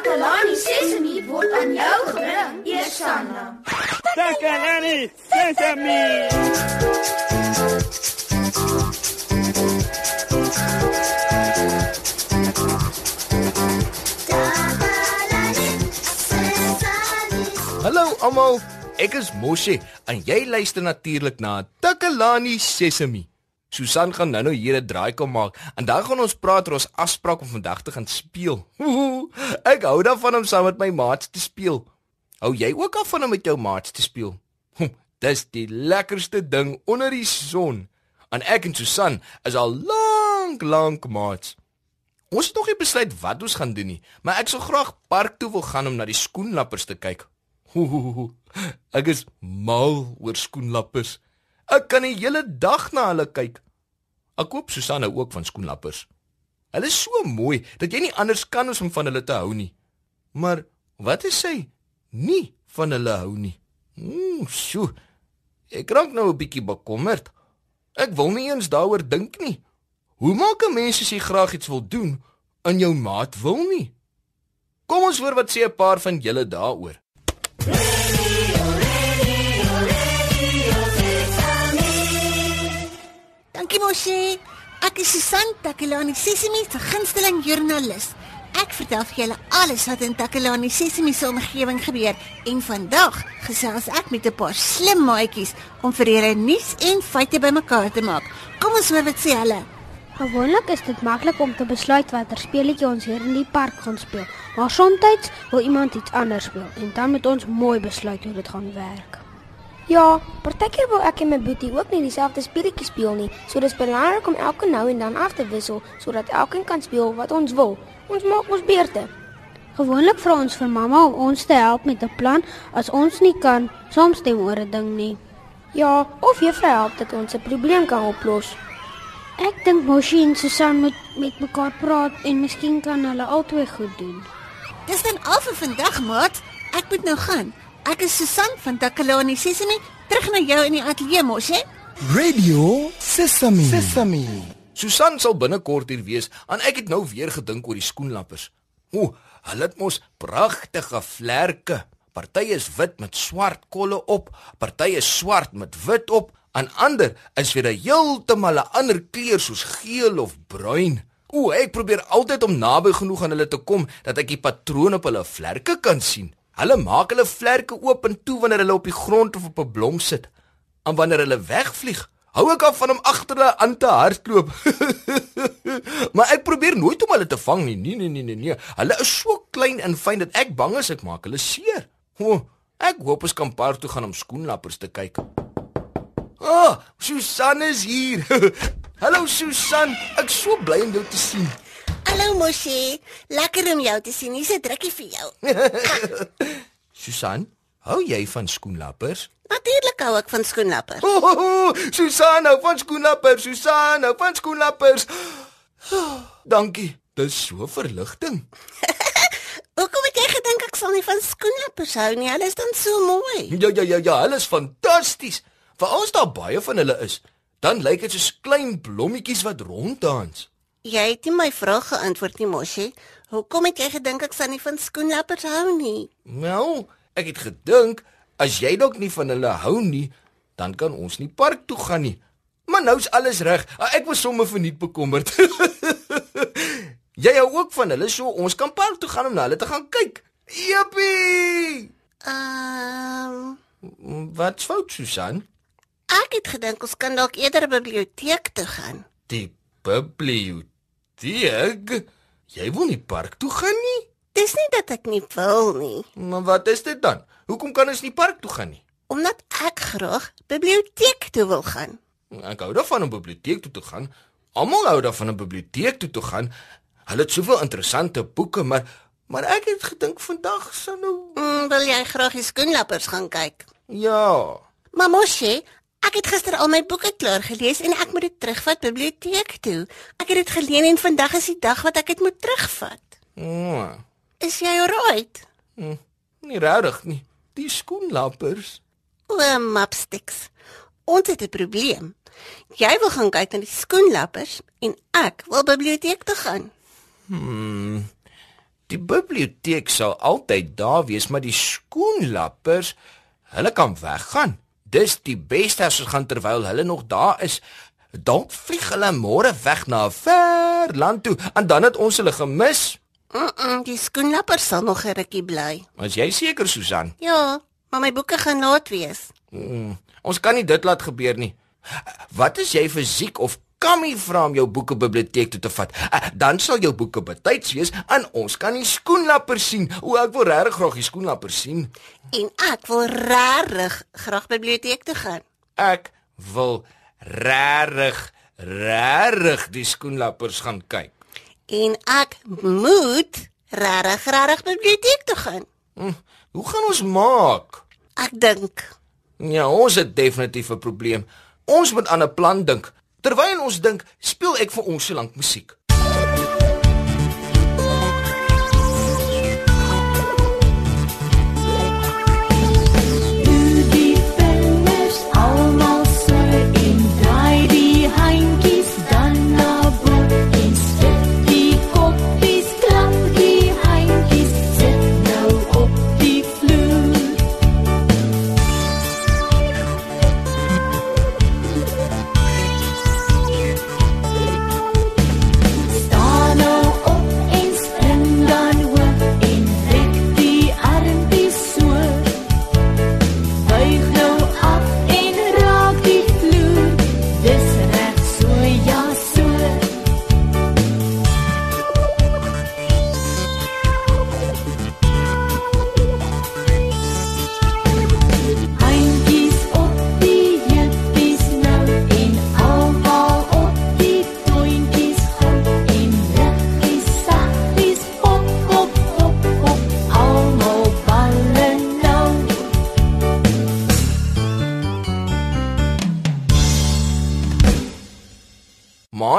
Takalani Sesemi word aan jou gebring, Eersanna. Takalani Sesemi. Hallo almal, ek is Moshe en jy luister natuurlik na Takalani Sesemi. Susan gaan nou-nou hier 'n draai kom maak en dan gaan ons praat oor ons afspraak om vandag te gaan speel. Ek hou daarvan om saam met my maats te speel. Hou jy ook af van om met jou maats te speel? Dis die lekkerste ding onder die son. En ek en Susan is al lank lank maats. Ons het nog nie besluit wat ons gaan doen nie, maar ek sou graag park toe wil gaan om na die skoenlappers te kyk. Ek is mal oor skoenlappers. Ek kan die hele dag na hulle kyk. Ek koop Susanna ook van skoenlappers. Hulle is so mooi dat jy nie anders kan as om van hulle te hou nie. Maar wat is sy nie van hulle hou nie? Ooh, sjoe. Ek raak nou 'n bietjie bekommerd. Ek wil nie eens daaroor dink nie. Hoe maak 'n mens as jy graag iets wil doen en jou maat wil nie? Kom ons hoor wat sê 'n paar van julle daaroor. Dankie Moshi. Ek is Susan Takelani Sesimi se gunsteling joernalis. Ek vertel vir julle alles wat in Takelani Sesimi se omgewing gebeur en vandag gesels ek met 'n paar slim maatjies om vir julle nuus en feite bymekaar te maak. Kom ons hoor wat sê hulle. Gewoonlik is dit maklik om te besluit watter speletjie ons hier in die park gaan speel, maar soms wil iemand iets anders speel en dan moet ons mooi besluit hoe dit gaan werk. Ja, partykeer wil ek en my boetie ook nie dieselfde speletjie speel nie, so dis belangrik om elke nou en dan af te wissel sodat elkeen kan speel wat ons wil. Ons maak ons beurte. Gewoonlik vra ons vir mamma om ons te help met 'n plan as ons nie kan soms stem oor 'n ding nie. Ja, of juffrou help dat ons 'n probleem kan oplos. Ek dink Moshi en Susan moet met mekaar praat en miskien kan hulle albei goed doen. Dis dan al vir vandag, maat. Ek moet nou gaan. Ek is Susan van Takalani Sesimi, terug na jou in die ateljee mos, hè? Radio Sesame. Sesame. Susan sal binnekort hier wees en ek het nou weer gedink oor die skoenlappers. O, hulle het mos pragtige vlerke. Party is wit met swart kolle op, party is swart met wit op en ander is weer 'n heeltemal 'n ander kleur soos geel of bruin. O, ek probeer altyd om naby genoeg aan hulle te kom dat ek die patrone op hulle vlerke kan sien. Hulle maak hulle vlerke oop en toe wanneer hulle op die grond of op 'n blom sit. En wanneer hulle wegvlieg, hou ek af van om agter hulle aan te hardloop. maar ek probeer nooit om hulle te vang nie. Nee nee nee nee nee. Hulle is so klein en fyn dat ek bang is ek maak hulle seer. O, ek hoop ons kan park toe gaan om skoenlappers te kyk. Ah, oh, Susan is hier. Hallo Susan, ek so bly om jou te sien. Hallo Moshi. Lekker om jou te sien. Hier's 'n drukkie vir jou. Susan, hou jy van skoenlappers? Natuurlik hou ek van skoenlappers. Oh, oh, oh, Susan hou van skoenlappers. Susan hou van skoenlappers. Oh, dankie. Dis so verligting. Hoekom het jy gedink ek sal nie van skoenlappers hou nie? Hulle is dan so mooi. Ja ja ja ja, hulle is fantasties. Veral as daar baie van hulle is, dan lyk dit soos klein blommetjies wat ronddans. Jy het nie my vraag geantwoord nie, Moshi. Hoekom het jy gedink ek sal nie van skoenlappers hou nie? Nou, ek het gedink as jy dalk nie van hulle hou nie, dan kan ons nie park toe gaan nie. Maar nou's alles reg. Ek was sommer verniet bekommerd. jy hou ook van hulle, so ons kan park toe gaan om na hulle te gaan kyk. Jippie! Ehm, um, Wat fout, Susan? ek het gedink ons kan dalk eerder biblioteek toe gaan. Die biblioteek? Jy wil nie park toe gaan nie? Dis nie dat ek nie wil nie, Maar wat is dit dan? Hoekom kan ons nie park toe gaan nie? omdat ek graag biblioteek toe wil gaan. Ek hou daarvan om biblioteek toe te gaan. Almal hou daarvan om biblioteek toe te gaan. Hulle het soveel interessante boeke, maar maar ek het gedink vandag sou nou Mm, wil jy graag die skoenlappers gaan kyk? ja. Maar Moshi, ek het gister al my boeke klaar gelees en ek moet dit terugvat biblioteek toe. Ek het dit geleen en vandag is die dag wat ek dit moet terugvat. Oh, Is jy alright? nie regtig nie. Die skoenlappers. O, mapsticks. Ons het 'n probleem. Jy wil gaan kyk na die skoenlappers en ek wil biblioteek toe gaan. Die biblioteek sal altyd daar wees, maar die skoenlappers, hulle kan weggaan. Dis die beste as ons gaan terwyl hulle nog daar is. Dalk vlieg hulle môre weg na 'n ver land toe en dan het ons hulle gemis. Mm, -mm die skoenlappers sal nog 'n rukkie bly. Is jy seker, Susan? Ja, maar my boeke gaan laat wees. Mm, ons kan nie dit laat gebeur nie. Wat is jy fisiek of Kammy vra om jou boeke biblioteek toe te vat. Uh, dan sal jou boeke betyds wees en ons kan die skoenlapper sien. O, ek wil regtig graag die skoenlapper sien. En ek wil regtig graag biblioteek toe gaan. Ek wil regtig regtig die skoenlappers gaan kyk. En ek moet regtig regtig biblioteek toe gaan. Hm, hoe gaan ons maak? Ek dink. Ja, ons het definitief 'n probleem. Ons moet aan 'n plan dink. Terwyl ons dink, speel ek vir ons so lank musiek.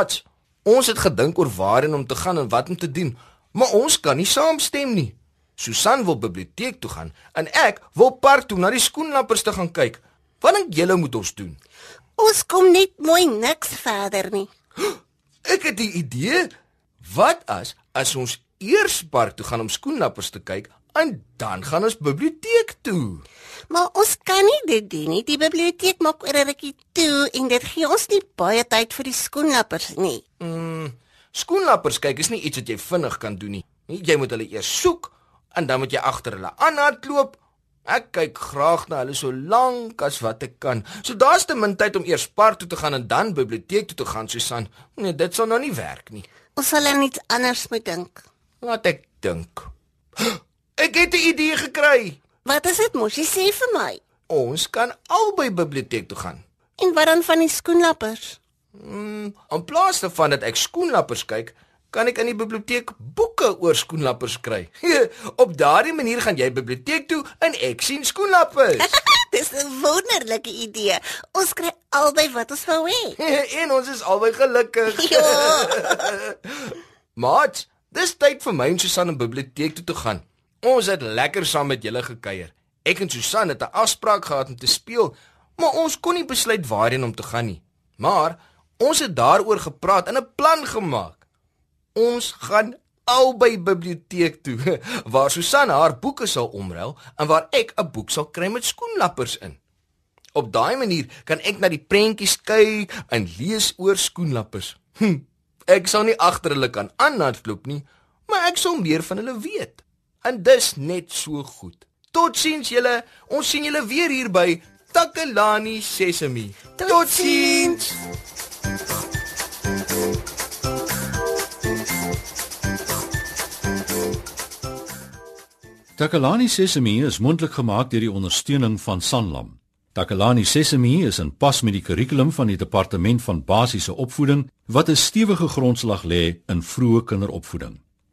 Maat, ons het gedink oor waarheen om te gaan en wat om te doen, maar ons kan nie saamstem nie. Susan wil biblioteek toe gaan en ek wil park toe na die skoenlappers te gaan kyk. Wat dink julle moet ons doen? Ons kom net mooi niks verder nie. Ek het 'n idee. Wat as as ons eers park toe gaan om skoenlappers te kyk en dan gaan ons biblioteek toe? Maar ons kan nie dit doen nie. Die biblioteek maak oor 'n rukkie toe en dit gee ons nie baie tyd vir die skoenlappers nie. Mm, skoenlappers kyk is nie iets wat jy vinnig kan doen nie. Jy moet hulle eers soek en dan moet jy agter hulle aanhardloop. Ek kyk graag na hulle so lank as wat ek kan. So daar's te min tyd om eers park toe te gaan en dan biblioteek toe te gaan, Susan. Nee, dit sal nou nie werk nie. Ons sal aan iets anders moet dink. Laat ek dink. Ek het 'n idee gekry. Wat is dit mos? Jy sê vir my. Ons kan albei biblioteek toe gaan. En wat dan van die skoenlappers? Mm, in plaas daarvan dat ek skoenlappers kyk, kan ek in die biblioteek boeke oor skoenlappers kry. Op daardie manier gaan jy biblioteek toe en ek sien skoenlappers. Dis 'n wonderlike idee. Ons kry albei wat ons wou hê. en ons is albei gelukkig. Ja. Maat, dis tyd vir my en Susan in biblioteek toe te gaan. Ons het lekker saam met julle gekuier. Ek en Susan het 'n afspraak gehad om te speel, maar ons kon nie besluit waarheen om te gaan nie. Maar ons het daaroor gepraat en 'n plan gemaak. Ons gaan albei biblioteek toe waar Susan haar boeke sal omruil en waar ek 'n boek sal kry met skoenlappers in. Op daai manier kan ek na die prentjies kyk en lees oor skoenlappers. Hm, ek sal nie agter hulle kan aanhardloop nie, maar ek sal meer van hulle weet. En dis net so goed. Totsiens julle. Ons sien julle weer hier by Takalani Sesemi. Totsiens. Takalani Sesemi is mondelik gemaak deur die ondersteuning van Sanlam. Takalani Sesemi is in pas met die kurrikulum van die departement van basiese opvoeding wat 'n stewige grondslag lê in vroeë kinderopvoeding.